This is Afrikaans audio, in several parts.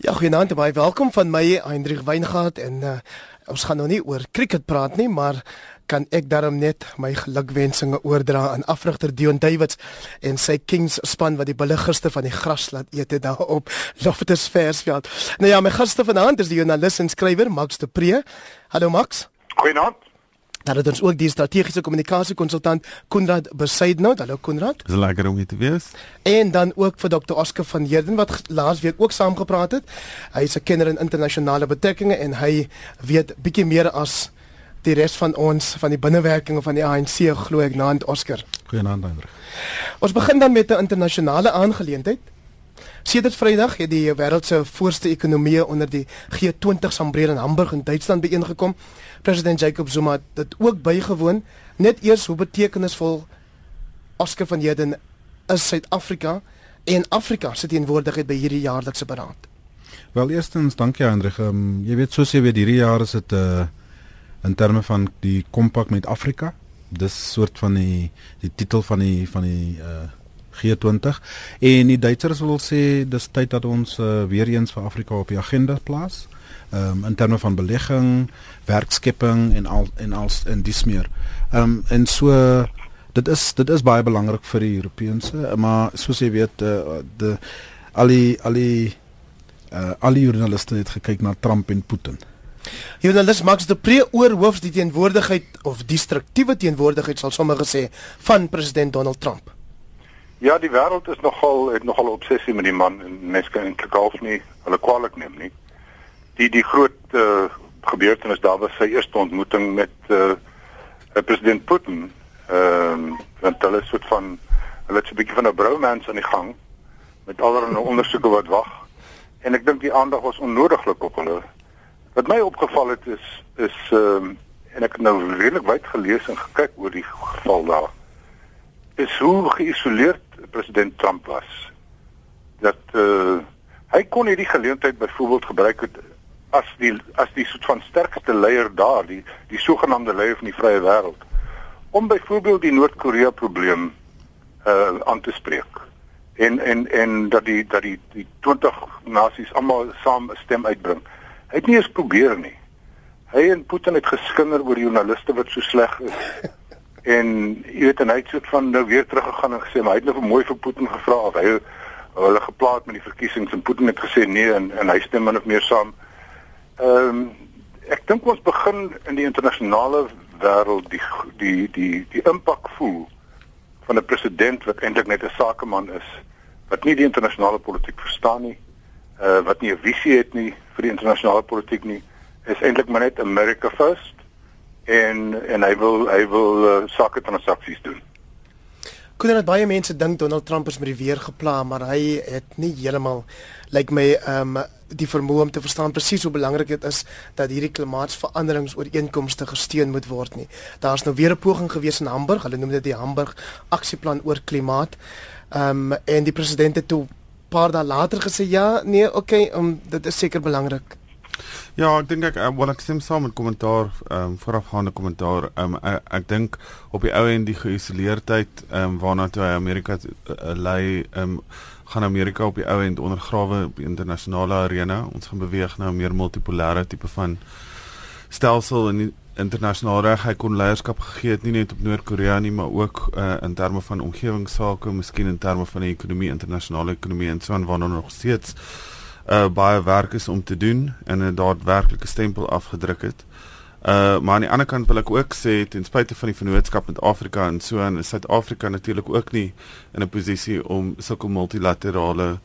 Ja, goeienaand, baie welkom van my Hendrik Weingart en uh, ons gaan nou nie oor cricket praat nie, maar kan ek daarom net my gelukwensinge oordra aan afrigter Dion Davids en sy Kings span wat die bulle gister van die gras laat eet het daar op Loftus Versveld. Nou ja, my gaste vanaand is die joernalis en skrywer Max de Pre. Hallo Max. Goeienaand. Dan het ons ook die strategiese kommunikasie konsultant Konrad Besaidnout. Hallo Konrad. Dis lekker om hier te wees. En dan ook vir Dr. Oscar van Heerden wat laasweek ook saamgepraat het. Hy is 'n kenner in internasionale betrekkinge en hy weet bietjie meer as die res van ons van die binnewerkinge van die ANC glo ek naand Oscar. Goeienaand Hendrik. Ons begin dan met 'n internasionale aangeleentheid. Sedert Vrydag het die wêreld se voorste ekonomieë onder die G20 sambreel in Hamburg in Duitsland byeengekom. President Jacob Zuma het dit ook bygewoon. Net eers hoe betekenisvol Oscar van Heerden is Suid-Afrika en Afrika se teenwoordigheid by hierdie jaarlikse beraad. Wel eerstens dankie Hendrik. Um, jy weet soos jy weet hierdie jaar is dit 'n uh, in terme van die kompak met Afrika. Dis soort van die die titel van die van die uh, G20 en die Duitsers wil sê dis tyd dat ons uh, weer eens vir Afrika op die agenda plaas. Ehm um, in terme van belegging, werkskepping en al en als en dis meer. Ehm um, en so dit is dit is baie belangrik vir die Europese, maar soos jy weet uh, de al die al die uh, al die joernaliste het gekyk na Trump en Putin. Journalist Max de Pre oorhoofs die teenwoordigheid of destruktiewe teenwoordigheid sal sommige sê van president Donald Trump. Ja, die wêreld is nogal het nogal 'n obsessie met die man en mense kan eintlik half nie hulle kwaliek neem nie. Die die groot uh, gebeurtenis daar was sy eerste ontmoeting met uh, president Putin. Ehm um, want hulle soort van hulle het so 'n bietjie van 'n bromance aan die gang met allerlei ondersoeke wat wag. En ek dink die aandag was onnodiglik op hulle. Wat my opgeval het is is ehm um, en ek het nou redelik wyd gelees en gekyk oor die geval daar. Is hoe geïsoleerd president Trump was. Dat uh, hy kon hierdie geleentheid byvoorbeeld gebruik het as die as die soort van sterkste leier daar, die die sogenaamde leier van die vrye wêreld om byvoorbeeld die Noord-Korea probleem uh aan te spreek. En en en dat die dat die die 20 nasies almal saam 'n stem uitbring. Hy het nie eens probeer nie. Hy en Putin het geskinder oor joernaliste wat so sleg is. En jy weet en hy het van nou weer teruggegaan en gesê maar hy het nou mooi vir Putin gevra of hy hulle geplaas met die verkiesings en Putin het gesê nee en en hy stem min of meer saam. Ehm um, ek dink ons begin in die internasionale wêreld die die die die impak voel van 'n president wat eintlik net 'n sakeman is wat nie die internasionale politiek verstaan nie uh, wat nie 'n visie het nie vir die internasionale politiek nie, is eintlik maar net America first en en hy wil hy wil uh, sake transaksies doen. Kon dit baie mense dink Donald Trump is met die weer gepla, maar hy het nie heeltemal lyk like my ehm um, die vermoë om te verstaan presies hoe belangrik dit is dat hierdie klimaatsveranderingsooreenkomste gesteun moet word nie. Daar's nou weer 'n poging gewees in Hamburg, hulle noem dit die Hamburg aksieplan oor klimaat. Ehm um, en die president het toe paar dae later gesê ja, nee, okay, um, dit is seker belangrik. Ja, ek dink ek uh, wel ek stem saam met kommentaar ehm um, voorafgaande kommentaar. Ehm um, ek, ek dink op die ou en die geïsoleerdheid ehm um, waarna toe Amerika uh, lei ehm um, gaan Amerika op die ou en ondergrawe op die internasionale arena. Ons gaan beweeg na 'n meer multipolêre tipe van stelsel en internasionale reg hy kon leierskap gegee het nie net op Noord-Korea nie maar ook uh, in terme van omgewingsake, miskien in terme van die ekonomie, internasionale ekonomie en so aan waarna nog steeds uh, baie werk is om te doen en 'n daadwerklike stempel afgedruk het. Uh maar aan die ander kant wil ek ook sê ten spyte van die vennootskap met Afrika en so aan is Suid-Afrika natuurlik ook nie in 'n posisie om sulke multilaterale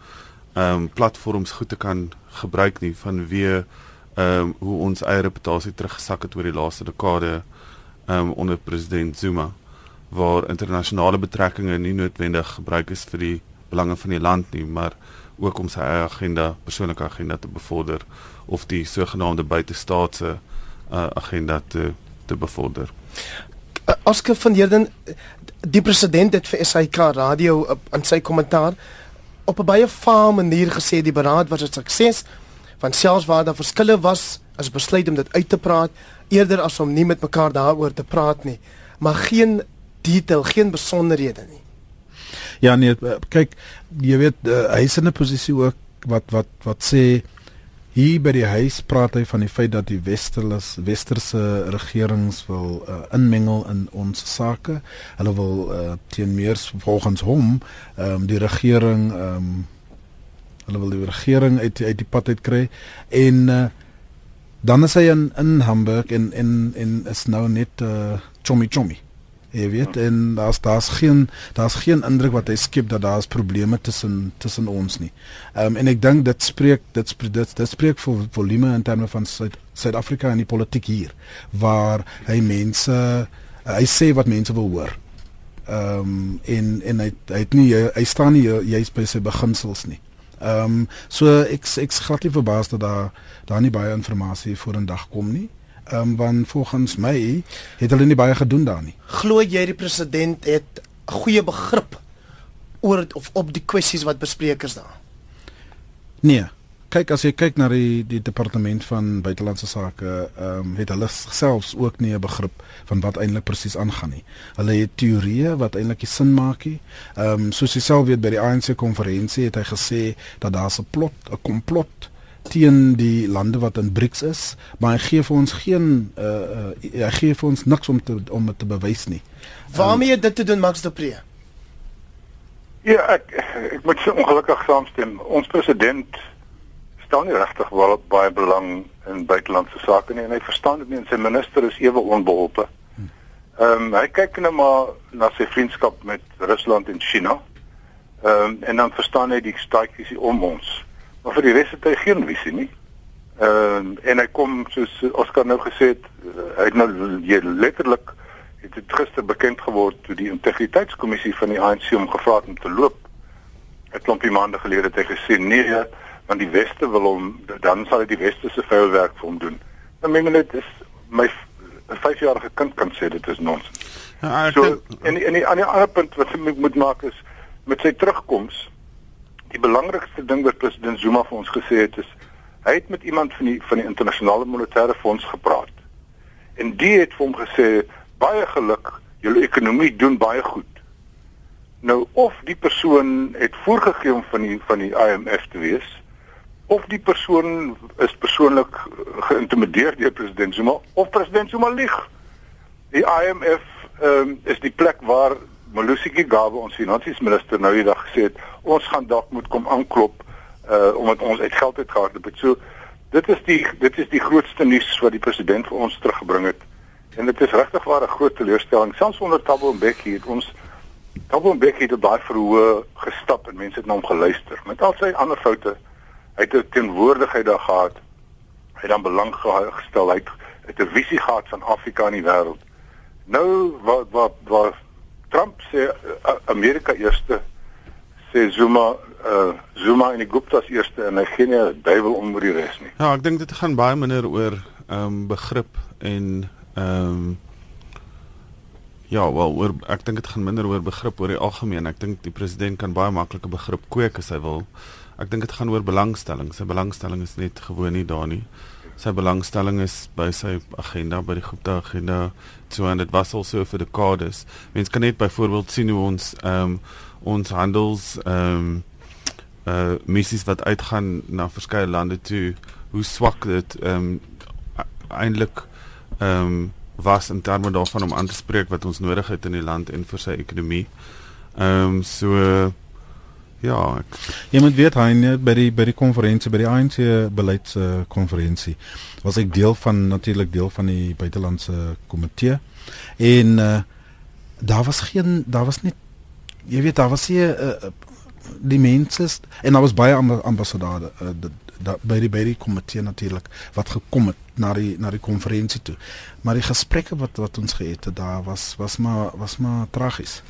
ehm um, platforms goed te kan gebruik nie vanweë ehm um, hoe ons eie reputasie teruggesak het oor die laaste dekade ehm um, onder president Zuma waar internasionale betrekkinge nie noodwendig gebruik is vir die belange van die land nie, maar ook om sy eie agenda, persoonlike agenda te bevorder of die sogenaamde buitestaatse uh, agenda te te bevorder. Oscar van Heerden die president het vir SAK radio aan sy kommentaar op 'n baie faam manier gesê die beraad was 'n sukses want selfs waar daar verskille was, is besluit om dit uit te praat eerder as om nie met mekaar daaroor te praat nie, maar geen detail, geen besonderhede nie. Ja nee, kyk, jy weet uh, hy is in 'n posisie ook wat wat wat sê Hier by die huis praat hy van die feit dat die westerse westerse regerings wil uh, inmengel in ons sake. Hulle wil uh, teen meer volgens hom um, die regering um, hulle wil die regering uit uit die pad uit kry en uh, dan is hy in in Hamburg en en en is nou net uh, chommy chommy. Jy weet en daar's daar's geen daar's geen indruk wat hy skep dat daar's probleme tussen tussen ons nie. Ehm um, en ek dink dit spreek dit spreek dit, dit spreek vir volume in terme van Suid-Afrika en die politiek hier waar hy mense uh, hy sê wat mense wil hoor. Ehm um, en en hy hy het nie hy staan nie juist by sy beginsels nie. Ehm um, so ek ek's glad nie verbaas dat daar daar nie baie inligting voor in dag kom nie ehm um, want volgens my het hulle nie baie gedoen daar nie. Glo jy die president het 'n goeie begrip oor of op die kwessies wat bespreek is daar? Nee. Kyk as jy kyk na die die departement van buitelandse sake, ehm um, het hulle selfs ook nie 'n begrip van wat eintlik presies aangaan nie. Hulle het teorieë wat eintlik nie sin maak nie. Ehm um, soos jy self weet by die ANC konferensie het hy gesê dat daar 'n plot, 'n komplot teen die lande wat in BRICS is, maar hy gee vir ons geen uh, uh hy gee vir ons niks om te om te bewys nie. Waarmee um, dit te doen Max de Pre? Ja, ek ek moet so ongelukkig saamstem. Ons president staan nie regtig wel baie belang in buitelandse sake nie en hy verstaan dit nie en sy minister is ewe onbeholpe. Ehm um, hy kyk net maar na sy vriendskap met Rusland en China. Ehm um, en dan verstaan hy die staatjies om ons. Maar vir die res het hy geen visie nie. Ehm uh, en hy kom soos Oscar nou gesê het, uh, hy het nou letterlik het dit gister bekend geword toe die integriteitskommissie van die ANC hom gevra het om te loop. 'n Klompie maande gelede het hy gesê nee, want die weste wil hom dan sal hy die weste se vuil werk vir hom doen. Dan meen dit is my 'n 5-jarige kind kan sê dit is nonsens. Ja, so en en die ander punt wat ek moet maak is met sy terugkoms die belangrikste ding wat president Zuma vir ons gesê het is hy het met iemand van die van die internasionale monetaire fonds gepraat. En die het vir hom gesê baie geluk, julle ekonomie doen baie goed. Nou of die persoon het voorgegee om van die van die IMF te wees of die persoon is persoonlik geïntimideer deur president Zuma of president Zuma lieg. Die IMF um, is die plek waar Malusiki Gawe ons finansiesminister nou die dag gesê het ons gaan dalk moet kom aanklop uh omdat ons uit geld het gehad het. So dit is die dit is die grootste nuus wat die president vir ons teruggebring het. En dit is regtig waar 'n groot teleurstelling. Selfs onder Thabo Mbeki het ons Thabo Mbeki het baie verhoë gestap en mense het na hom geluister. Met al sy ander foute, hy het 'n teenwoordigheid daar gehad. Hy het dan belang gestel hy het 'n visie gehad van Afrika in die wêreld. Nou wat wat wat Trump sê Amerika eerste sê Zuma uh, Zuma en die Gupta's eerste en hy gee nie 'n duiwel om oor die res nie. Ja, ek dink dit gaan baie minder oor ehm um, begrip en ehm um, ja, wel oor ek dink dit gaan minder oor begrip oor die algemeen. Ek dink die president kan baie maklike begrip kweek as hy wil. Ek dink dit gaan oor belangstelling. Sy belangstelling is net gewoon nie daar nie sy belangstelling is by sy agenda by die Gupta agenda so en dit was al so vir dekades. Mense kan net byvoorbeeld sien hoe ons ehm um, ons handels ehm um, uh missies wat uitgaan na verskeie lande toe, hoe swak dit ehm um, eintlik ehm um, was in terme daarvan om aan te spreek wat ons nodig het in die land en vir sy ekonomie. Ehm um, so Ja, ek Jy moet weet hy by die by die konferensie by die ANC beleidskonferensie uh, was ek deel van natuurlik deel van die buitelandse komitee en uh, daar was geen daar was net jy weet daar was hier uh, die mense en daar was baie ambassadeurs uh, by die by die komitee natuurlik wat gekom het na die na die konferensie toe. Maar die gesprekke wat wat ons gehad het daar was was maar was maar tragies.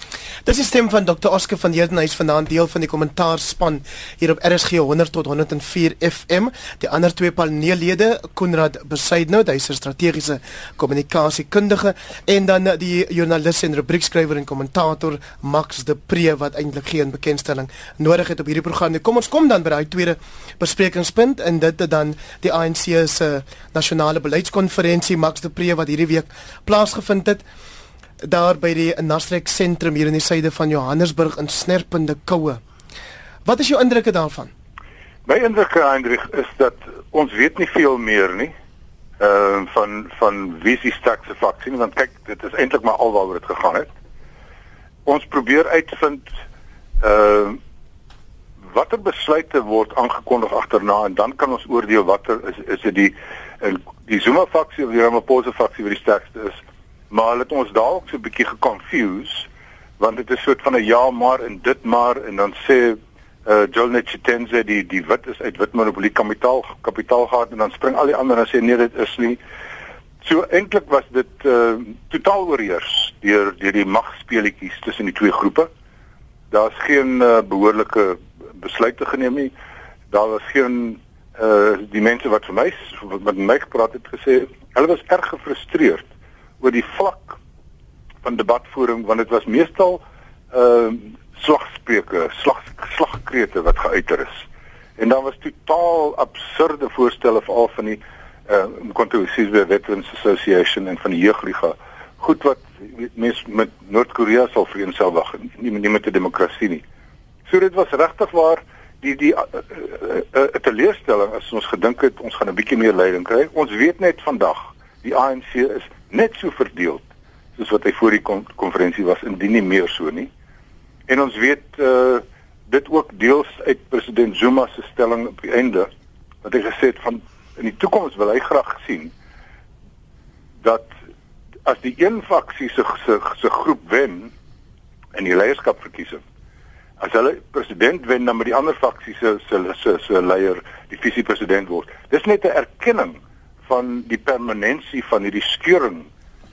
Dis die stem van Dr. Oscar van Heerdenhuis vanaand deel van die kommentaarspan hier op RSG 100 tot 104 FM. Die ander twee paneellede, Konrad Besuidnout, hy's 'n strategiese kommunikasiekundige en dan die joernalis en rubriekskrywer en kommentator Max de Pre wat eintlik geen bekendstelling nodig het op hierdie program nie. Kom ons kom dan by daai tweede besprekingspunt en dit is dan die ANC se nasionale nasionale beleidskonferensie Max de Pre wat hierdie week plaasgevind het daar by die Nasrek sentrum hier in die suide van Johannesburg in snerpende koue. Wat is jou indrukke daarvan? My indrukke Hendrik is dat ons weet nie veel meer nie. Ehm uh, van van wie die sterkste faksie want kyk dit is eintlik maar alwaaroor dit gegaan het. Ons probeer uitvind ehm uh, watter besluite word aangekondig agterna? En dan kan ons oordeel watter is is dit die die Zuma faksie of die Ramaphosa faksie wat die sterkste is. Maar hulle het ons dalk so 'n bietjie geconfuse want dit is soort van 'n ja maar en dit maar en dan sê uh Joel Chitenze die die wit is uit wit monopolie kapitaal kapitaal gehad en dan spring al die ander en sê nee dit is nie. So eintlik was dit uh totaal oorheers deur deur die magspeletjies tussen die twee groepe. Daar's geen uh, behoorlike besluite geneem nie. Daar was geen uh die mense wat vir my wat met my gepraat het gesê hulle was erg gefrustreerd oor die vlak van debatvoering want dit was meestal uh slagspreuke, slag slagkrete wat geuiter is. En dan was totaal absurde voorstelle veral van die uh kontroversies by Veterans Association en van die jeugliga. Goed wat mense met Noord-Korea sal vereensgewig, nie nie met 'n demokrasie nie. So dit was regtig waar die die 'n uh, uh, uh, uh, teleurstelling as ons gedink het ons gaan 'n bietjie meer leiding kry. Ons weet net vandag die ANC is net so verdeel soos wat hy voor die konferensie was indien nie meer so nie. En ons weet uh dit ook deels uit president Zuma se stelling op die einde wat hy gesê het van in die toekoms wil hy graag sien dat as die een faksie se se se groep wen in die leierskapverkiesing as hulle president wen dan met die ander faksie se se se se leier die visie president word. Dis net 'n erkenning van die permanensie van hierdie skeuring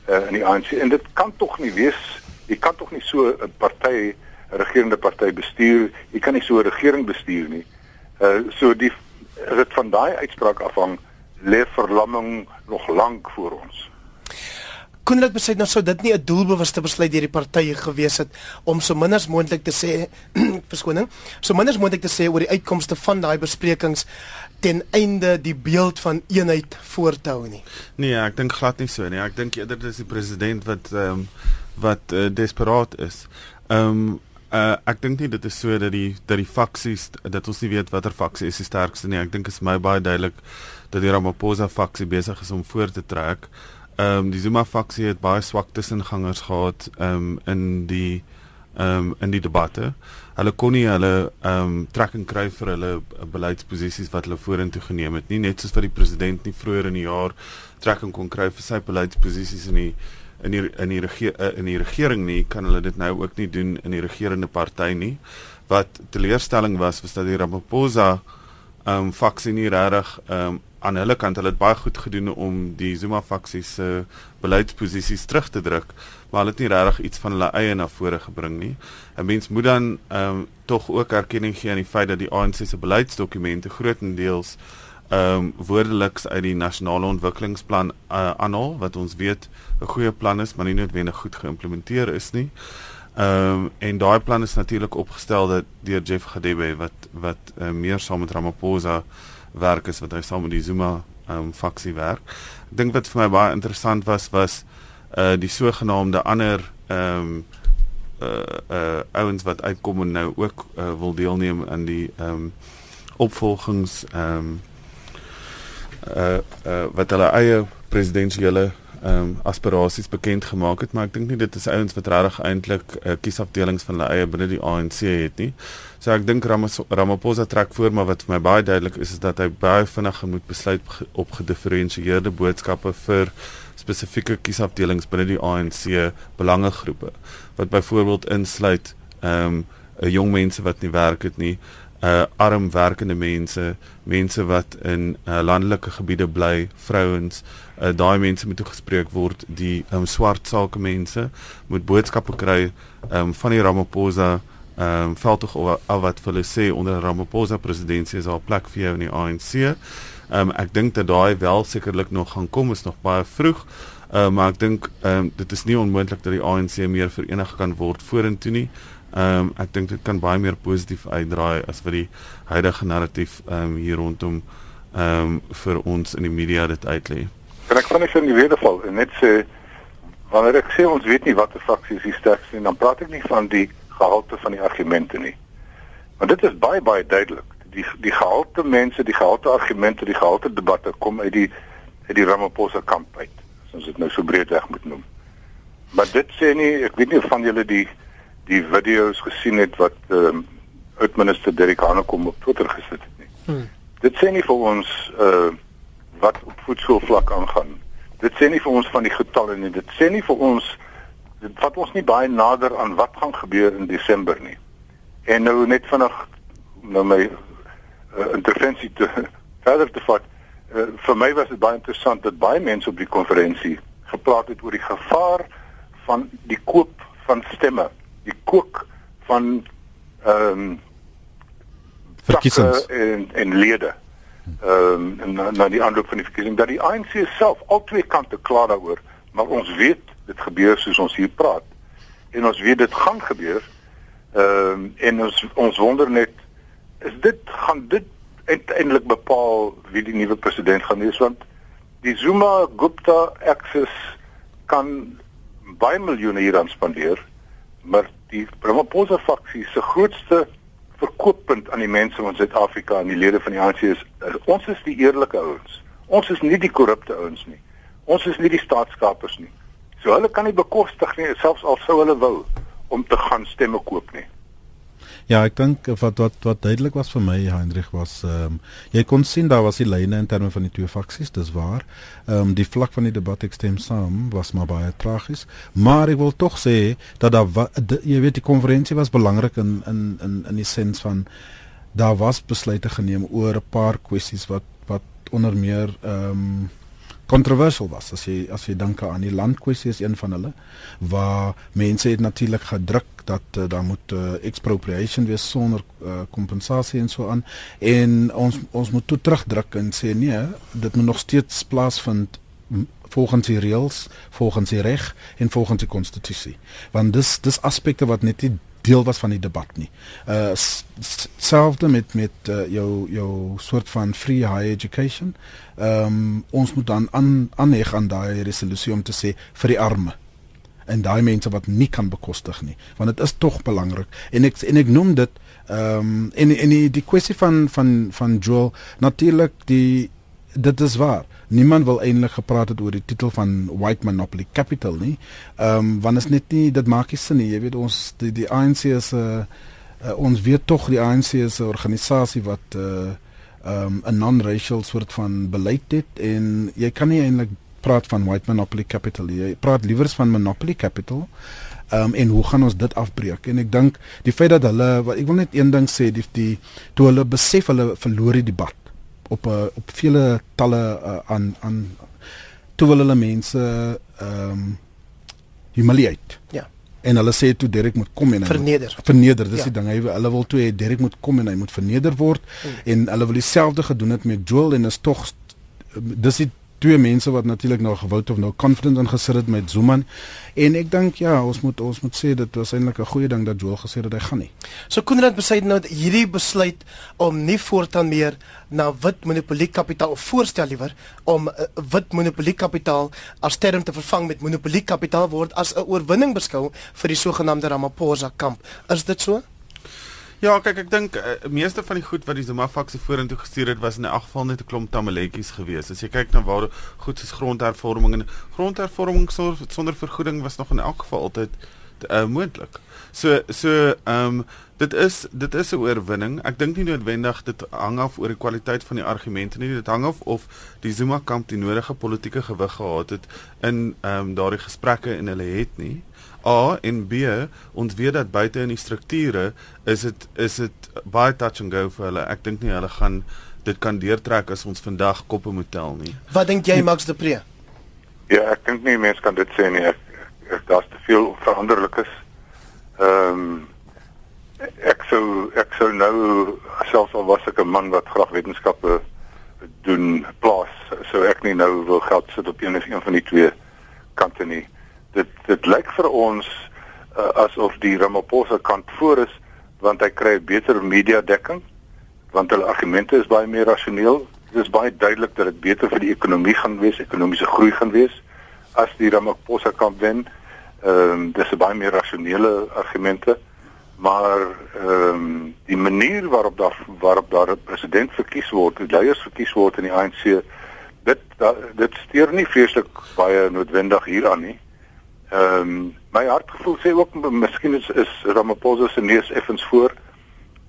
uh, in die ANC en dit kan tog nie wees jy kan tog nie so 'n party 'n regerende party bestuur jy kan nie so 'n regering bestuur nie. Uh so die dit van daai uitspraak afhang lê verlamming nog lank voor ons kon dit besluit nou sou dit nie 'n doelbewuste besluit deur die partye gewees het om so min as moontlik te sê verskoning so min as moontlik te sê oor die uitkomste van daai besprekings ten einde die beeld van eenheid voorthou nie. Nee, ek dink glad nie so nie. Ek dink eerder dis die president wat ehm um, wat uh, desperaat is. Ehm um, uh, ek dink nie dit is so dat die dat die faksies dat ons nie weet watter faksie is die sterkste nie. Ek dink is my baie duidelik dat die Ramaphosa faksie besig is om voor te trek. Ehm um, die Zuma faksie het baie swak tussengangers gehad ehm um, in die ehm um, in die debatte. Hulle kon nie hulle ehm um, trekking kry vir hulle beleidsposisies wat hulle vorentoe geneem het nie, net soos wat die president nie vroeër in die jaar trekking kon kry vir sy beleidsposisies in die in die in die regering uh, in die regering nie, kan hulle dit nou ook nie doen in die regerende party nie. Wat teleurstelling was was dat die Ramaphosa ehm um, faksie nie regtig ehm um, aan hulle kant hulle het baie goed gedoen om die Zuma faksie se beleidsposisies terug te druk, maar hulle het nie regtig iets van hulle eie na vore gebring nie. 'n Mens moet dan ehm um, tog ook erkenning gee aan die feit dat die ANC se beleidsdokumente grootendeels ehm um, woordeliks uit die nasionale ontwikkelingsplan uh, aanhaal wat ons weet 'n goeie plan is, maar nie noodwendig goed geïmplementeer is nie. Ehm um, en daai plan is natuurlik opgestel dat deur Jeff Gadebe wat wat uh, meer saam met Ramaphosa werk is wat hy saam met die Zuma um, faksie werk. Ek dink wat vir my baie interessant was was uh die sogenaamde ander ehm um, uh uh ouens wat uitkom en nou ook uh, wil deelneem aan die ehm um, opvolgings ehm um, uh uh wat hulle eie presidentsiële ehm um, aspirasies bekend gemaak het, maar ek dink nie dit is ouens wat regtig eintlik uh, kiesafdelings van hulle eie binne die ANC het nie. So ek dink Ramaphosa trek voor, maar wat vir my baie duidelik is is dat hy baie vinnig moet besluit op gedifferensieerde boodskappe vir spesifieke kiesafdelings binne die ANC belangegroepe wat byvoorbeeld insluit ehm um, jong mense wat nie werk het nie uh arm werkende mense, mense wat in uh, landelike gebiede bly, vrouens, uh, daai mense moet toegespreek word, die um, swart sake mense moet boodskappe kry um, van die Ramaphosa ehm um, veldtog al wat hulle sê onder Ramaphosa presidentskap is al plek vir jou in die ANC. Ehm um, ek dink dat daai wel sekerlik nog gaan kom, is nog baie vroeg. Ehm uh, maar ek dink ehm um, dit is nie onmoontlik dat die ANC meer verenig kan word vorentoe nie. Ehm um, ek dink dit kan baie meer positief uitdraai as wat die huidige narratief ehm um, hier rondom ehm um, vir ons in die media dit uitlei. Kan ek van net in die wederval net sê wanneer ek sê ons weet nie watter faksie is die sterkste nie, dan praat ek nie van die gehalte van die argumente nie. Want dit is baie baie duidelik. die die gehalte mense, die gehalte argumente, die gehalte debatte kom uit die uit die Ramaphosa kamp uit. As ons dit nou so breedweg moet noem. Maar dit sê nie, ek weet nie van julle die die video's gesien het wat ehm um, uitminister Derek Hanekom op Twitter gesit het nie. Hmm. Dit sê nie vir ons uh wat op voedselvlak aangaan. Dit sê nie vir ons van die getalle nie. Dit sê nie vir ons dit vat ons nie baie nader aan wat gaan gebeur in Desember nie. En nou net vinnig nou my uh, intervensie te verder te vat. Uh, vir my was dit baie interessant dat baie mense op die konferensie gepraat het oor die gevaar van die koop van stemme, die kook van ehm um, verkiesings en en lede. Ehm um, en na, na die aanloop van die verkiesing dat die ANC self al twee kante klaar daaroor, maar ons weet dit gebeur soos ons hier praat. En ons weet dit gaan gebeur. Ehm um, en ons ons wonder net is dit gaan dit uiteindelik bepaal wie die nuwe president gaan wees want die Zuma Gupta axis kan baie miljoene hier aan spandeer maar die Ramaphosa faksie se grootste verkooppunt aan die mense van Suid-Afrika en die lede van die ANC is, is ons is die eerlike ouens. Ons is nie die korrupte ouens nie. Ons is nie die staatskapers nie. So hulle kan nie bekostig nie selfs al sou hulle wou om te gaan stemme koop nie. Ja, ek dink wat wat wat duidelik was vir my Hendrik was ehm um, jy kon sien daar was die lyne in terme van die twee faksies, dis waar. Ehm um, die vlak van die debat ek stem saam was maar baie tragies, maar ek wil tog sê dat daar jy weet die konferensie was belangrik in in in in die sens van daar was besluite geneem oor 'n paar kwessies wat wat onder meer ehm um, kontroversieel was as jy as jy dink aan die landkwessie is een van hulle waar mense het natuurlik gedruk dat uh, daar moet uh, expropriation wees sonder uh, kompensasie en so aan. En ons ons moet toe terugdruk en sê nee dit moet nog steeds plaasvind volgens die reëls volgens die reg en volgens die konstitusie want dis dis aspekte wat net nie deel was van die debat nie. Uh selfde met met uh, jou jou soort van free high education. Ehm um, ons moet dan aan aanheg aan daai resolusie om te sê vir die arme en daai mense wat nie kan bekostig nie want dit is tog belangrik en ek en ek noem dit ehm um, en en die, die kwessie van van van Joel natuurlik die dit is waar niemand wil eintlik gepraat het oor die titel van White Monopoly Capital nie. Ehm um, want is net nie dit maak nie sin nie. Jy weet ons die die ANC is 'n uh, uh, ons weet tog die ANC is 'n organisasie wat 'n uh, um, 'n non-racial soort van beleid het en jy kan nie eintlik praat van White Monopoly Capital nie. Jy praat liewer van Monopoly Capital. Ehm um, en hoe gaan ons dit afbreek? En ek dink die feit dat hulle ek wil net een ding sê die die toe hulle besef hulle verloor die debat op 'n uh, op vele talle uh, aan aan toe wil hulle mense ehm um, humiliate. Ja. En hulle sê toe Derek moet kom en verneder. Verneder, dis ja. die ding. Hy hulle wil toe hê Derek moet kom en hy moet verneder word mm. en hulle wil dieselfde gedoen het met Joel en is tog dis die twee mense wat natuurlik nou gewoud of nou confident ingesit het met Zuma en ek dink ja ons moet ons moet sê dit was eintlik 'n goeie ding dat Joel gesê het hy gaan nie. So Konrad besluit nou hierdie besluit om nie voortaan meer na wit monopoliekapitaal of voorstel liewer om uh, wit monopoliekapitaal as term te vervang met monopoliekapitaal word as 'n oorwinning beskou vir die sogenaamde Ramaphosa kamp. Is dit so? Ja, kyk ek dink uh, meeste van die goed wat die Zuma faksie vorentoe gestuur het was in 'n geval net 'n klomp tamaletjies geweest. As jy kyk na waar goed soos grondhervorming en grondhervorming sonder vergoeding was nog in elk geval altyd uh, moontlik. So so ehm um, dit is dit is 'n oorwinning. Ek dink nie noodwendig dit hang af oor die kwaliteit van die argumente nie. Dit hang af of die Zuma kamp die nodige politieke gewig gehad het in ehm um, daardie gesprekke en hulle het nie. A en B ons weet dat buite in die strukture is dit is dit baie touch and go vir hulle. Ek dink nie hulle gaan dit kan deurtrek as ons vandag koppe moet tel nie. Wat dink jy Max de Pre? Ja, ek dink nie mense kan dit sê nie. Ek, ek daar's te veel veranderlikes. Ehm um, ek sou ek sou nou selfs al was ek 'n man wat graag wetenskappe doen plaas, sou ek nie nou wil geld sit op een of een van die twee kante nie dit dit lyk vir ons uh, asof die Ramaphosa kant voor is want hy kry beter media dekking want hulle argumente is baie meer rasioneel dit is baie duidelik dat dit beter vir die ekonomie gaan wees ekonomiese groei gaan wees as die Ramaphosa kant wen ehm um, dis baie meer rasionele argumente maar ehm um, die manier waarop daar waarop daar 'n president verkies word, die leiers verkies word in die ANC, dit da, dit steur nie vreeslik baie noodwendig hieraan nie. Ehm um, my hartgevoel sê ook miskien is, is Ramaphosa se neus effens voor,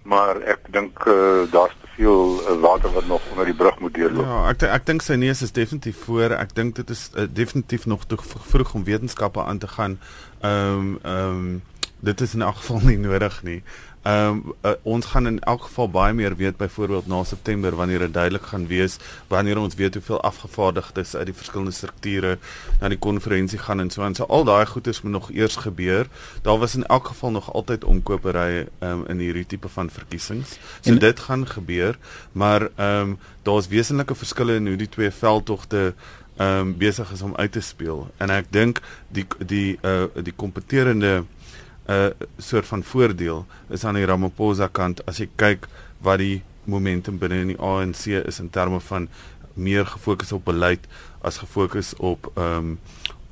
maar ek dink uh, daar's te veel uh, water wat nog onder die brug moet deurloop. Ja, ek ek dink sy neus is definitief voor. Ek dink dit is uh, definitief nog te vroeg om wetenskappe aan te gaan. Ehm um, ehm um, dit is in elk geval nie nodig nie. Ehm um, uh, ons gaan in elk geval baie meer weet byvoorbeeld na September wanneer dit duidelik gaan wees wanneer ons weet hoeveel afgevaardigdes uit die verskillende strukture na die konferensie gaan en so en so al daai goeders moet nog eers gebeur. Daar was in elk geval nog altyd omkopery um, in hierdie tipe van verkiesings. So en, dit gaan gebeur, maar ehm um, daar's wesenlike verskille in hoe die twee veldtogte ehm um, besig is om uit te speel. En ek dink die die uh die kompeterende 'n uh, soort van voordeel is aan die Ramaphosa kant as jy kyk wat die momentum binne in die ANC is in terme van meer gefokus op beleid as gefokus op ehm um,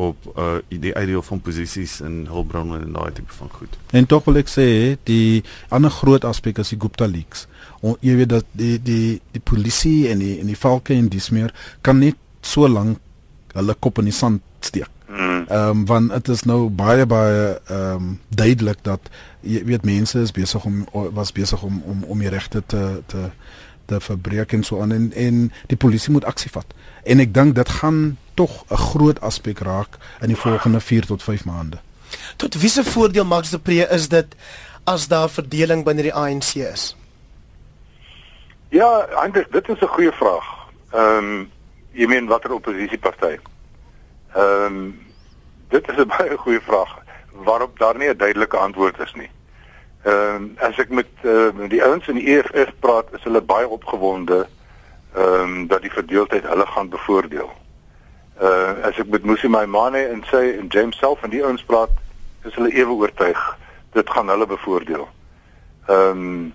op uh die idee van posisies in hulpbronne en daai tipe van goed. En tog wil ek sê die ander groot aspek is die Gupta leaks. En jy weet dat die die die polisie en die en die valke en dis meer kan net so lank hulle kop in die sand steek. Mm. Ehm um, want dit is nou baie baie ehm um, duidelik dat jy weet mense is besig om was besig om om om die regte te te te verbreek en so aan en en die polisie moet aksie vat. En ek dink dit gaan tog 'n groot aspek raak in die volgende 4 tot 5 maande. Tot wiese voordeel maak se pre is dit as daar verdeling binne die ANC is? Ja, eintlik dit is 'n goeie vraag. Ehm um, jy meen watter oppositieparty? Ehm um, dit is 'n baie goeie vraag waarop daar nie 'n duidelike antwoord is nie. Ehm um, as ek met uh, die ouens in die EFF praat, is hulle baie opgewonde ehm um, dat die verdeeldheid hulle gaan bevoordeel. Uh as ek met Musi Maimane en sy en James self en die ouens praat, is hulle ewe oortuig dit gaan hulle bevoordeel. Ehm um,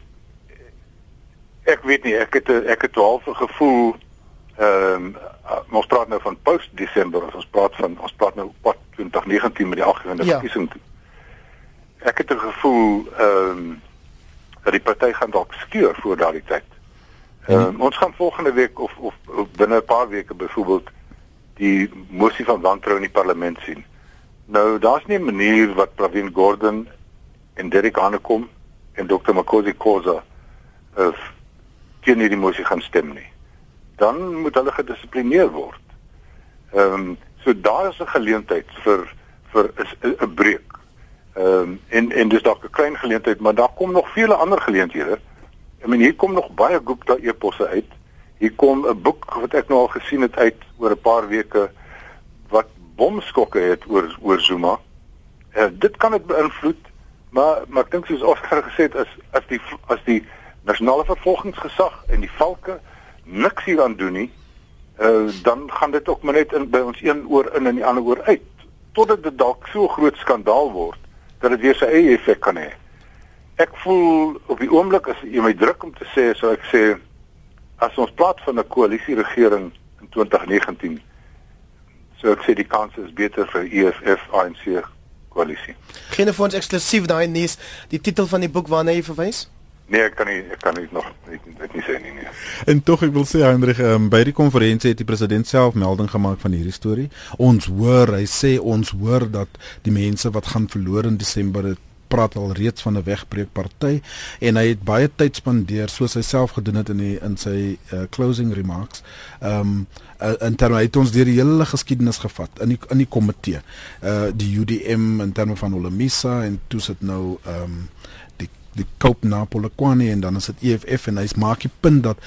ek weet nie, ek het ek het 'n halfe gevoel ehm um, uh, ons praat nou van post Desember ons praat van ons praat nou wat 2019 met die algemene ja. verkiesing. Ek het 'n gevoel ehm um, dat die party gaan dalk skeur voor daardie tyd. Ehm um, ons gaan volgende week of of, of binne 'n paar weke byvoorbeeld die mosie van wantrou in die parlement sien. Nou daar's nie 'n manier wat Pravin Gordhan en Derek Hanekom en Dr Makosi Khoza uh, teen hierdie mosie gaan stem nie dan moet hulle gedissiplineer word. Ehm um, so daar is 'n geleentheid vir vir 'n breek. Ehm um, en en dis dalk 'n klein geleentheid, maar daar kom nog vele ander geleenthede. Ek meen hier kom nog baie Gupta eposse uit. Hier kom 'n boek wat ek nou al gesien het uit oor 'n paar weke wat bomskokke het oor oor Zuma. En uh, dit kan dit beïnvloed, maar maar ek dink soos Oscar gesê het as as die as die nasionale vervolgingsgesag en die valke niks hieraan doen nie, uh, dan gaan dit ook maar net in by ons een oor in en die ander oor uit totdat dit dalk so groot skandaal word dat dit weer sy eie effek kan hê. Ek voel op die oomblik as jy my druk om te sê, sou ek sê as ons plaas van 'n koalisie regering in 2019 sou ek sê die kans is beter vir EFF ANC koalisie. Geen van ons eksklusief daai nuus, die titel van die boek waarna jy verwys? Nee, ek kan nie ek kan nie nog dit nie sê nie nee. En tog ek wil sê Hendrik, um, by die konferensie het die president self melding gemaak van hierdie storie. Ons hoor, hy sê ons hoor dat die mense wat gaan verloor in Desember het praat al reeds van 'n wegbreekparty en hy het baie tyd spandeer soos hy self gedoen het in die in sy uh, closing remarks. Ehm um, uh, in terme het ons deur die hele geskiedenis gevat in die in die komitee. Uh die UDM in terme van Olamisa en toe sit nou ehm um, die Cope Napolekwane en dan is dit EFF en hy's maak die punt dat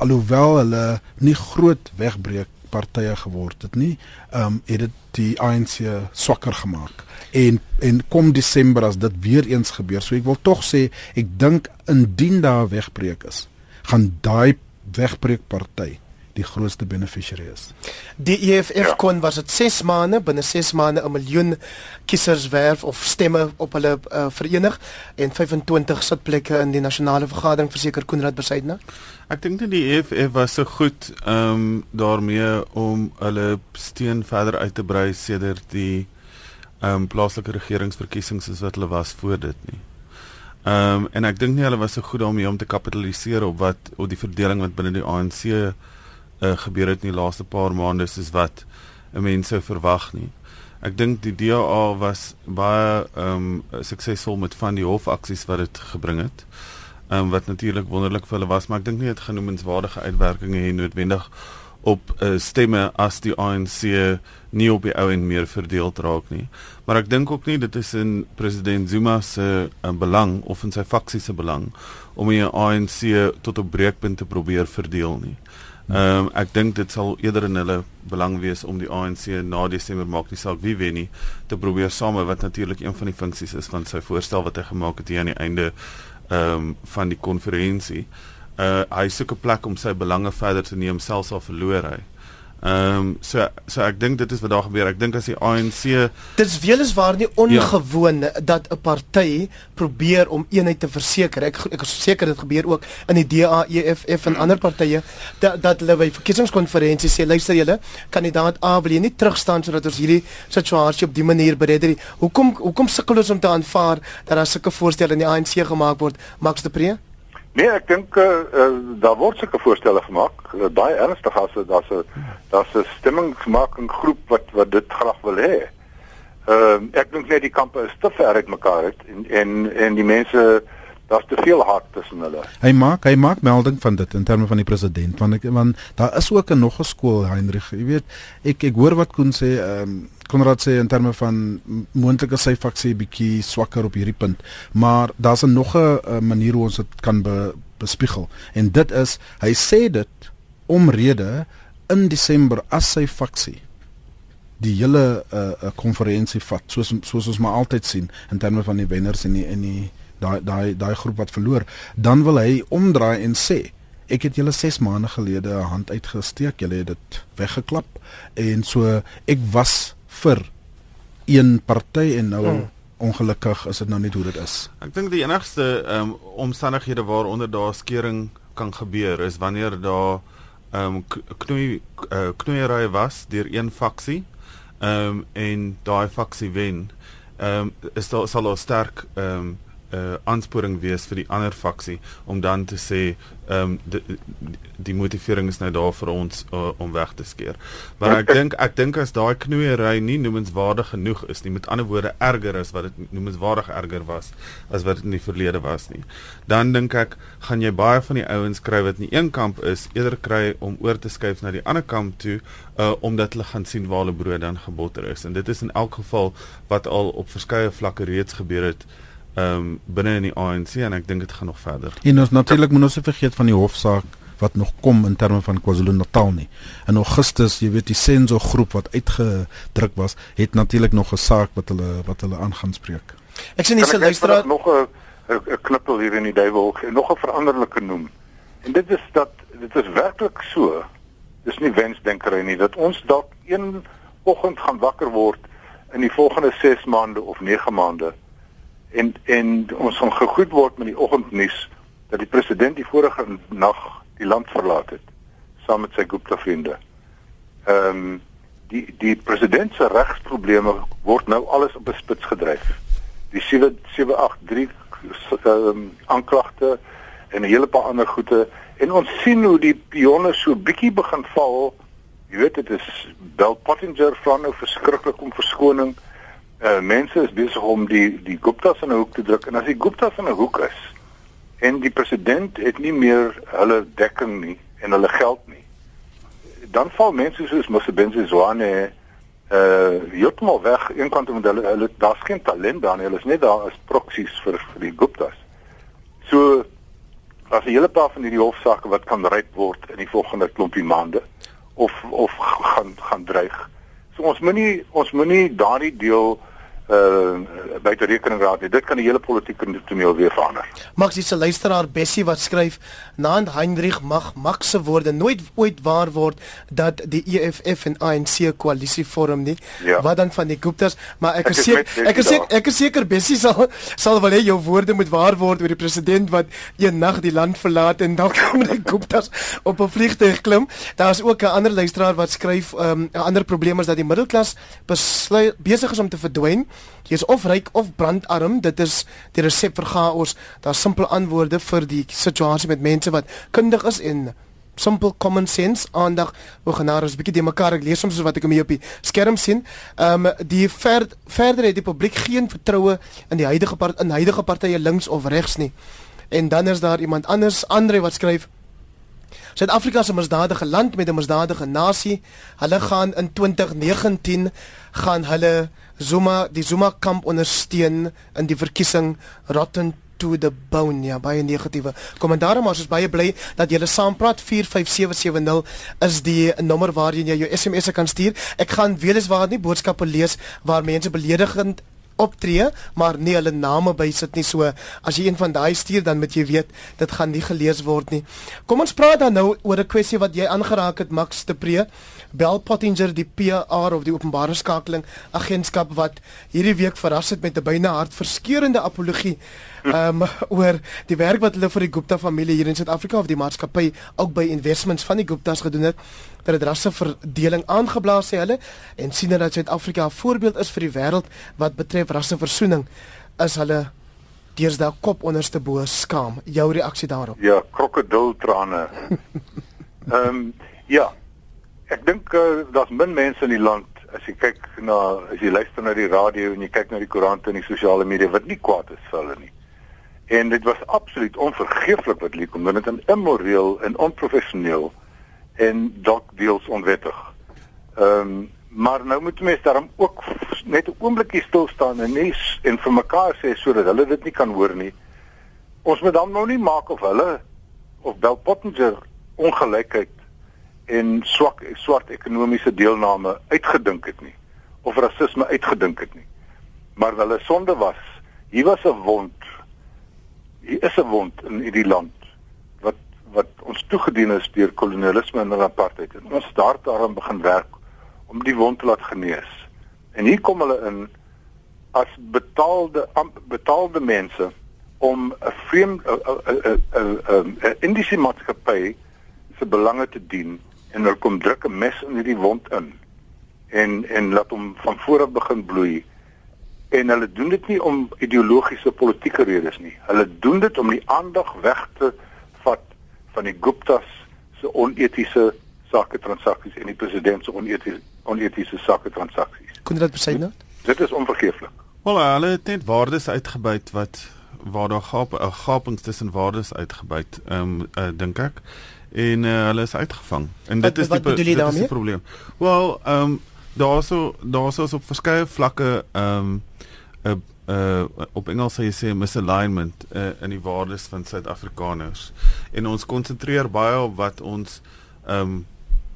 alhoewel hulle nie groot wegbreek partye geword het nie, ehm um, het dit die ANC swakker gemaak. En en kom Desember as dit weer eens gebeur. So ek wil tog sê ek dink indien daar wegbreek is, gaan daai wegbreek party die grootste beneficiary is. Die EFF ja. kon was dit 6 maande binne 6 maande 'n miljoen kiesers werf of stemme op hulle uh, verenig en 25 sitplekke in die nasionale vergadering verseker Koenraad Besaidna. Ek dink dit die EFF was so goed ehm um, daarmee om hulle steun verder uit te brei sedert die ehm um, plaaslike regeringsverkiesings soos wat hulle was voor dit nie. Ehm um, en ek dink nie hulle was so goed daarmee om te kapitaliseer op wat op die verdeling wat binne die ANC uh, gebeur het in die laaste paar maande soos wat mense sou verwag nie. Ek dink die DA was baie ehm um, suksesvol met van die hofaksies wat dit gebring het. Ehm um, wat natuurlik wonderlik vir hulle was, maar ek dink nie dit genoemenswaardige uitwerkings hê noodwendig op uh, stemme as die ANC nie op die ou en meer verdeel raak nie. Maar ek dink ook nie dit is in president Zuma se uh, belang of in sy faksie se belang om die ANC tot 'n breekpunt te probeer verdeel nie. Ehm um, ek dink dit sal eerder in hulle belang wees om die ANC na Desember maak nie saak wie wen nie te probeer same wat natuurlik een van die funksies is van sy voorstel wat hy gemaak het hier aan die einde ehm um, van die konferensie uh hy soek 'n plek om sy belange verder te neem selfs al verloor hy. Ehm um, so so ek dink dit is wat daar gebeur. Ek dink as die ANC Dit is weles waar nie ongewoon ja. dat 'n party probeer om eenheid te verseker. Ek ek is seker dit gebeur ook in die DA, EFF en ander partye dat dat hulle by verkiesingskonferensies sê luister julle, kandidaat A wil jy nie terugstaan sodat ons hierdie situasie op die manier beredder. Hoekom hoekom sukkel ons om te aanvaar dat daar sulke voorstelle in die ANC gemaak word? Max de Pre? Nee, ek dink uh, uh, daar word sulke voorstelle gemaak. Uh, baie ernstig as daar's 'n daar's 'n stemmingsmaking groep wat wat dit graag wil hê. Ehm uh, ek dink net die kampe is te ver uit mekaar uit en en en die mense daar's te veel haat tussen hulle. Hy maak hy maak melding van dit in terme van die president want ek want daar is ook 'n nog 'n skool Heinrich, jy weet, ek ek hoor wat Koen sê ehm um, Konrad sê in terme van moontlike sy faksie bietjie swakker op hierdie punt, maar daar's 'n nog 'n manier hoe ons dit kan be, bespiegel. En dit is hy sê dit omrede in Desember as sy faksie die hele 'n uh, uh, konferensie vat soos soos ons maar altyd sien in terme van die wenners en die in die daai daai daai groep wat verloor, dan wil hy omdraai en sê ek het julle 6 maande gelede 'n hand uitgesteek, julle het dit weggeklap en so ek was vir een party en nou hmm. ongelukkig is dit nou net hoe dit is. Ek dink die enigste um, omstandighede waaronder daar skering kan gebeur is wanneer daar ehm um, knoei uh, knoeiery was deur een faksie ehm um, en daai faksie wen. Ehm um, is daar sal daar sterk ehm um, uh, aansporing wees vir die ander faksie om dan te sê ehm um, die, die motivering is nou daar vir ons uh, om weg te skeer. Maar ek dink ek dink as daai knoeiery nie noemenswaardig genoeg is nie, met ander woorde erger is wat dit noemenswaardig erger was as wat dit in die verlede was nie. Dan dink ek gaan jy baie van die ouens kry wat in een kamp is, eerder kry om oor te skuif na die ander kamp toe uh omdat hulle gaan sien waar hulle brood dan gebotter is. En dit is in elk geval wat al op verskeie vlakke reeds gebeur het ehm um, binne in die ANC en ek dink dit gaan nog verder. En ons natuurlik moet ons nie vergeet van die hofsaak wat nog kom in terme van KwaZulu-Natal nie. In Augustus, jy weet die Senzo groep wat uitgedruk was, het natuurlik nog 'n saak wat hulle wat hulle aangaan spreek. Ek sien hierse luisteraar nog 'n 'n knippel hier in die duiwel en nog 'n veranderlike noem. En dit is dat dit is werklik so. Dis nie wensdenkery nie dat ons dalk een oggend gaan wakker word in die volgende 6 maande of 9 maande en en ons gaan gegoed word met die oggendnuus dat die president die vorige nag die land verlaat het saam met sy Gupta vriende. Ehm um, die die president se regsprobleme word nou alles op 'n spits gedryf. Die 783 ehm um, aanklagte en 'n hele paar ander goede en ons sien hoe die pionne so bietjie begin val. Jy weet dit is Bell Pottinger vra nou verskriklik om verskoning uh, mense is besig om die die Guptas in 'n hoek te druk. En as die Guptas in 'n hoek is en die president het nie meer hulle dekking nie en hulle geld nie dan val mense soos Mosebenzi Zwane uh heeltemal weg. Een kant omdat hulle, hulle daar's geen talent daar nie. Hulle is net daar as proksies vir vir die Guptas. So as 'n hele paar van hierdie hofsaake wat kan ryp word in die volgende klompie maande of of gaan gaan dreig. So ons moenie ons moenie daardie deel uh buite rekening raad nie. Dit kan die hele politieke toneel weer verander. Max is 'n luisteraar Bessie wat skryf naand Heinrich mag Max se woorde nooit ooit waar word dat die EFF en ANC koalisie vorm nie. Ja. Wat dan van die Guptas? Maar ek is seker ek is seker ek is seker Bessie sal sal wel hê jou woorde moet waar word oor die president wat een nag die land verlaat en dan kom die Guptas op 'n vliegtuig klim. Daar's ook 'n ander luisteraar wat skryf 'n um, ander probleem is dat die middelklas besluit besig is om te verdwyn Jy is of ryk of brandarm. Dit is die resep vir chaos. Daar's simpel antwoorde vir die situasie met mense wat kundig is en simpel common sense aandag hoe genade is bietjie de mekaar ek lees soms wat ek hom hier op die skerm sien. Ehm um, die ver, verder het die publiek geen vertroue in die huidige part, in huidige partye links of regs nie. En dan is daar iemand anders Andre wat skryf Suid-Afrika 'n misdadige land met 'n misdadige nasie. Hulle gaan in 2019 gaan hulle Zuma die Zuma kamp ondersteun in die verkiesing rotten to the bone ja baie negatiewe kommentaar maar ons is baie bly dat julle saam praat 45770 is die nommer waarheen jy jou SMS'e kan stuur ek gaan weliswaar nie boodskappe lees waar mense beledigend optree, maar nie hulle name bysit nie. So as jy een van daai stuur dan moet jy weet dit gaan nie gelees word nie. Kom ons praat dan nou oor 'n kwessie wat jy aangeraak het Max de Pre. Bell Pottinger die PR of die openbare skakeling agentskap wat hierdie week verras het met 'n byna hartverskeurende apologie um, oor die werk wat hulle vir die Gupta familie hier in Suid-Afrika of die maatskappy ook by investments van die Guptas gedoen het dat dit rasseverdeling aangeblaas sê hulle en sien dat Suid-Afrika 'n voorbeeld is vir die wêreld wat betref rasseversoening is hulle deesdae kop onderste bo skaam. Jou reaksie daarop? Ja krokodiltrane. Ehm um, ja ek dink uh, daar's min mense in die land as jy kyk na as jy luister na die radio en jy kyk na die koerante en die sosiale media wat nie kwaad is vir hulle nie en dit was absoluut onvergeeflik wat Lee kom doen dit in immoreel en onprofessioneel en dalk deels onwettig. Ehm um, maar nou moet mense daarom ook net 'n oombliekie stil staan en nie en vir mekaar sê sodat hulle dit nie kan hoor nie. Ons moet dan nou nie maak of hulle of Bell Pottinger ongelykheid en swak swart ekonomiese deelname uitgedink het nie of rasisme uitgedink het nie. Maar hulle sonde was, hier was 'n wond. Hier is 'n wond in hierdie land wat ons toegedien is deur kolonialisme en apartheid. En ons daar daarom begin werk om die wond te laat genees. En hier kom hulle in as betaalde betaalde mense om 'n vreemde 'n 'n 'n indiese maatskappy se belange te dien en hulle kom druk 'n mes in hierdie wond in en en laat hom van voor af begin bloei en hulle doen dit nie om ideologiese politieke redes nie. Hulle doen dit om die aandag weg te vat van die Guptas se onetiese sake transaksies en die president se onetiese onetiese sake transaksies. Kon dit besy nou? Dit is onvergeeflik. Wel, hulle het net waardes uitgebuit wat waar daar gap 'n gapings tussen waardes uitgebuit, ehm um, uh, dink ek. En uh, hulle is uitgevang. En dit wat, is die dit is die probleem. Wel, ehm um, daarso daarso is op verskeie vlakke ehm um, 'n uh, uh op Engels sê jy sê misalignment uh, in die waardes van Suid-Afrikaners. En ons konsentreer baie op wat ons um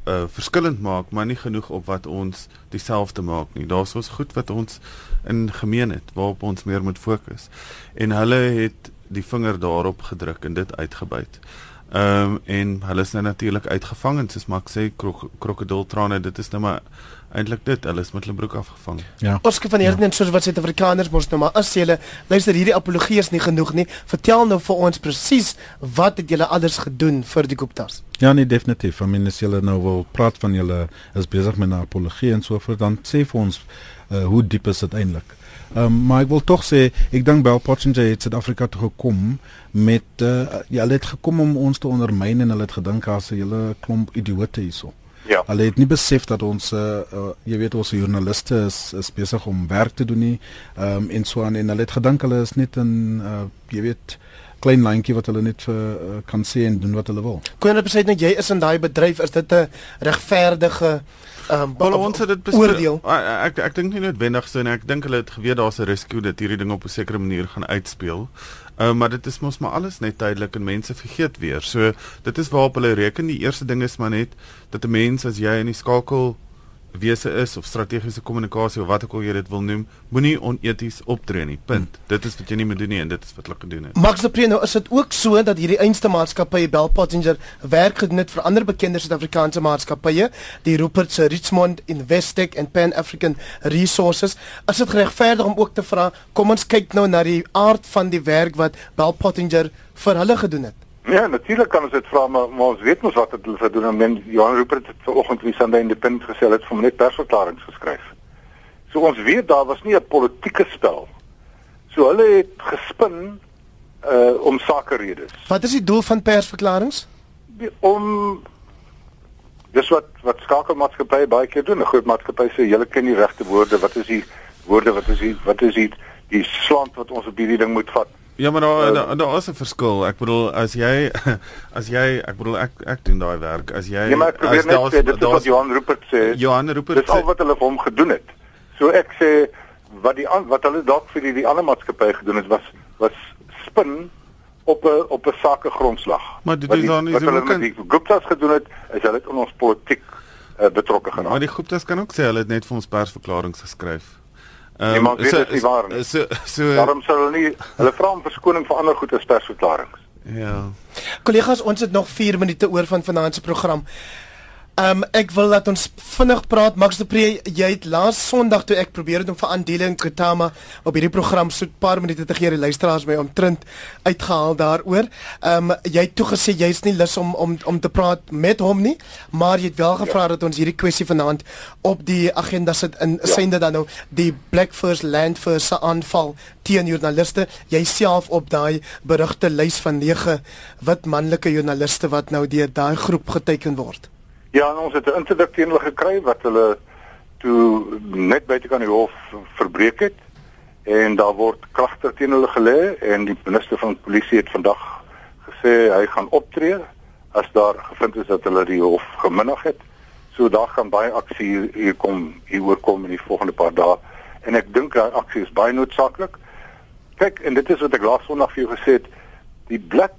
uh verskillend maak, maar nie genoeg op wat ons dieselfde maak nie. Daar's ons goed wat ons in gemeen het waarop ons meer moet fokus. En hulle het die vinger daarop gedruk en dit uitgebuit. Ehm um, en hulle is nou natuurlik uitgevang en soos Max sê krok krokodiltrane, dit is nou maar eintlik dit, hulle is met hulle broek afgevang. Ja. Oskar van Heerden ja. soos wat Suid-Afrikaners mos nou maar as julle luister hierdie apologie is nie genoeg nie. Vertel nou vir ons presies wat het julle anders gedoen vir die Guptas? Ja nee definitief. I mean as julle nou wil praat van julle is besig met 'n apologie en so voort dan sê vir ons uh, hoe diep is dit eintlik? Ehm um, maar ek wil tog sê ek dink Bell Pottinger het Suid-Afrika toe gekom met uh, ja, hulle het gekom om ons te ondermyn en hulle het gedink as 'n hele klomp idioote hierso. Ja. Hulle het nie besef dat ons uh, uh, jy weet ons joernaliste is, is besig om werk te doen nie. Ehm um, en so aan en hulle het gedink hulle is net 'n uh, jy weet klein lyntjie wat hulle net vir uh, kan sê en doen wat hulle wil. Kon jy presies net jy is in daai bedryf is dit 'n regverdige ehm um, ons het dit oordeel. Ek ek, dink nie noodwendig so en ek dink hulle het geweet daar's 'n rescue dat hierdie ding op 'n sekere manier gaan uitspeel. Uh, maar dit is mos maar alles net tydelik en mense vergeet weer. So dit is waarop hulle reken. Die eerste ding is maar net dat 'n mens as jy in die skakel wese is of strategiese kommunikasie of wat ook al jy dit wil noem, moenie oneties optree nie. Punt. Hmm. Dit is wat jy nie moet doen nie en dit is wat hulle gedoen het. Max de Pre, nou is dit ook so dat hierdie einste maatskappye Bell Passenger werk gedoen het vir ander bekende Suid-Afrikaanse maatskappye, die Rupert se Richmond Investec en Pan African Resources. Is dit geregverdig om ook te vra, kom ons kyk nou na die aard van die werk wat Bell Passenger vir hulle gedoen het? Ja, natuurlik kan ons dit vra, maar, maar ons weet mos wat het hulle gedoen. Men Johan Rupert het vanoggend wie Sunday Independent gesê het vir net persverklaringe geskryf. So ons weet daar was nie 'n politieke spel. So hulle het gespin uh om sake redes. Wat is die doel van persverklaringe? Om dis wat wat skakelmaatskappye baie keer doen. 'n Groot maatskappy sê julle ken die regte woorde. Wat is die woorde? Wat is die wat is die die slant wat ons op hierdie ding moet vat? Ja, maar daar daar daar is 'n verskil. Ek bedoel as jy as jy ek bedoel ek ek doen daai werk. As jy Ja, maar ek probeer net sê dit is wat Johan Rupert sê. Johan Rupert Dis al wat hulle vir hom gedoen het. So ek sê wat die wat hulle dalk vir die, die ander maatskappye gedoen het was was spin op 'n op 'n sake grondslag. Maar dit is dan nie wat hulle kan- met die Gupta's gedoen het, is hulle het in ons politiek uh, betrokke Maar geraak. die Guptas kan ook sê hulle het net vir ons persverklaringe geskryf. Ehm, Nee, maar weet dit nie waar nie. So so Daarom sal hulle nie hulle vra om verskoning vir ander goeie persverklaringe. ja. Kollegas, ons het nog 4 minute oor van vanaand se program. Ehm um, ek wil dat ons vinnig praat Max de Pre, jy het laas Sondag toe ek probeer het om vir Andile en Kotama op hierdie program so 'n paar minute te gee die luisteraars my omtrent uitgehaal daaroor. Ehm um, jy het toe gesê jy's nie lus om om om te praat met hom nie, maar jy het wel gevra ja. dat ons hierdie kwessie vanaand op die agenda sit in ja. synde dan nou die Black First Land First se aanval teen joernaliste. Jy self op daai berugte lys van 9 wit manlike joernaliste wat nou deur daai groep geteken word. Ja, ons het 'n interdik teen hulle gekry wat hulle toe net buitekant die hof verbreek het en daar word klagte teen hulle gelê en die minister van polisie het vandag gesê hy gaan optree as daar gevind is dat hulle die hof geminnig het. So daar gaan baie aksie hier, hier kom hieroor kom in die volgende paar dae en ek dink daai aksie is baie noodsaaklik. Kyk, en dit is wat ek laas Sondag vir jou gesê het, die Black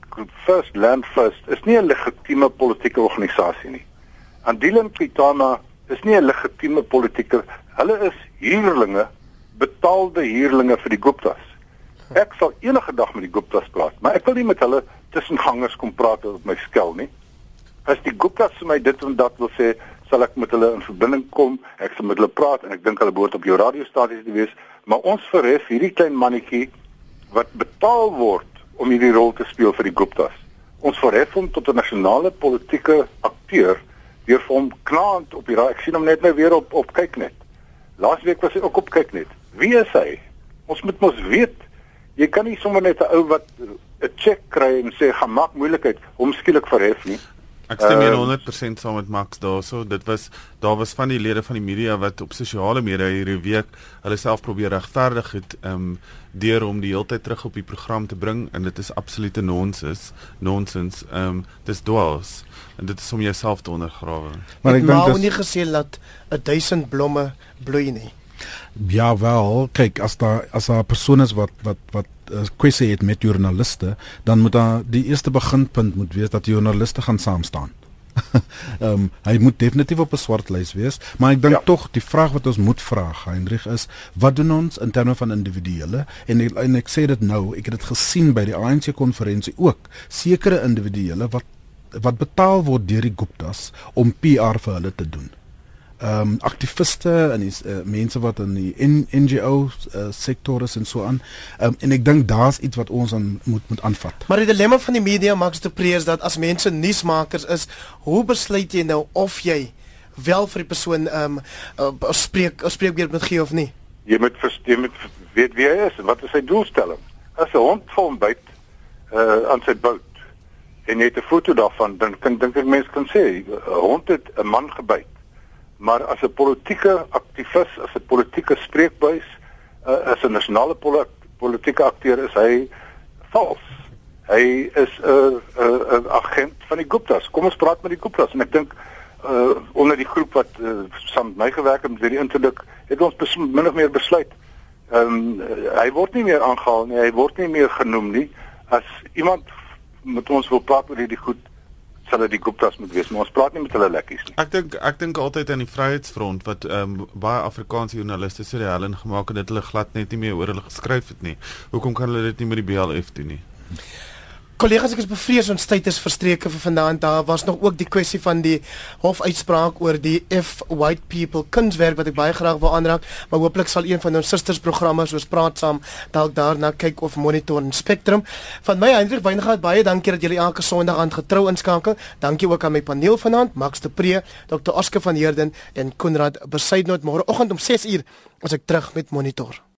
First Land First is nie 'n legitieme politieke organisasie nie. Andile Kitana is nie 'n legitieme politieke. Hulle is huurlinge, betaalde huurlinge vir die Guptas. Ek sal enige dag met die Guptas praat, maar ek wil nie met hulle tussengangers kom praat op my skel nie. As die Guptas vir my dit en dat wil sê, sal ek met hulle in verbinding kom. Ek sal met hulle praat en ek dink hulle behoort op jou radiostasie te wees, maar ons verhef hierdie klein mannetjie wat betaal word om hierdie rol te speel vir die Guptas. Ons verhef hom tot 'n nasionale politieke akteur deur vir hom knaand op die raad. Ek sien hom net nou weer op op kyknet. Laasweek was hy ook op kyknet. Wie is hy? Ons moet mos weet. Jy kan nie sommer net 'n ou wat 'n cheque kry en sê gaan maak moeilikheid hom skielik verhef nie. Ek stem Ehm, 100% saam met Max daarso. Dit was daar was van die lede van die media wat op sosiale media hierdie week hulle self probeer regverdig het um deur om die hele tyd terug op die program te bring en dit is absolute nonsens. Nonsens. Um dis dwaas en dit is om jouself te ondergrawe. Maar ek dink dis- nie gesê dat 'n duisend blomme bloei nie. Ja wel, kyk as daar as daar 'n persoon is wat wat wat uh, kwessie het met joernaliste, dan moet daar die eerste beginpunt moet wees dat joernaliste gaan saam staan. Ehm um, hy moet definitief op 'n swart lys wees, maar ek dink ja. Ja. tog die vraag wat ons moet vra, Heinrich is, wat doen ons in terme van individuele? En ek, en ek sê dit nou, ek het dit gesien by die ANC konferensie ook. Sekere individuele wat wat betaal word deur die Guptas om PR vir hulle te doen ehm um, aktiviste en die uh, mense wat in die N NGO uh, sektor is en so aan. Ehm um, en ek dink daar's iets wat ons aan moet moet aanvat. Maar die dilemma van die media Max de Pre is dat as mense nuusmakers is, hoe besluit jy nou of jy wel vir die persoon ehm um, uh, spreek spreekbeurt moet gee of nie? Jy moet vers- jy moet weet wie hy is en wat is sy doelstelling. As 'n hond vir hom byt uh aan sy bout en jy het 'n foto daarvan, dan kan dink ek mense kan sê 'n hond het 'n man gebyt. Maar as 'n politieke aktivis, as 'n politieke spreekbuis, uh, as 'n nasionale poli politieke akteur is hy vals. Hy is 'n 'n 'n agent van die Guptas. Kom ons praat met die Guptas en ek dink uh onder die groep wat uh, saam met my gewerk het met hierdie interdik het ons min of meer besluit. Ehm um, hy word nie meer aangehaal nie, hy word nie meer genoem nie. As iemand met ons wil praat oor hierdie goed, sal dit die Guptas moet wees, maar ons praat nie met hulle lekkies nie. Ek dink ek dink altyd aan die Vryheidsfront wat ehm um, baie Afrikaanse joernaliste so die hel in gemaak het dat hulle glad net nie meer oor hulle geskryf het nie. Hoekom kan hulle dit nie met die BLF doen nie? Kollegas, ek is bevrees ons tyd is verstreke vir vanaand. Daar was nog ook die kwessie van die hofuitspraak oor die F white people kunswerk wat ek baie graag wil aanraak, maar hooplik sal een van ons sustersprogramme soos praat saam dalk daarna kyk of monitor en Spectrum. Van my Hendrik Weingart baie dankie dat julle elke Sondag aan getrou inskakel. Dankie ook aan my paneel vanaand, Max de Pre, Dr. Oscar van Heerden en Konrad Besuidnoot môreoggend om 6uur as ek terug met monitor.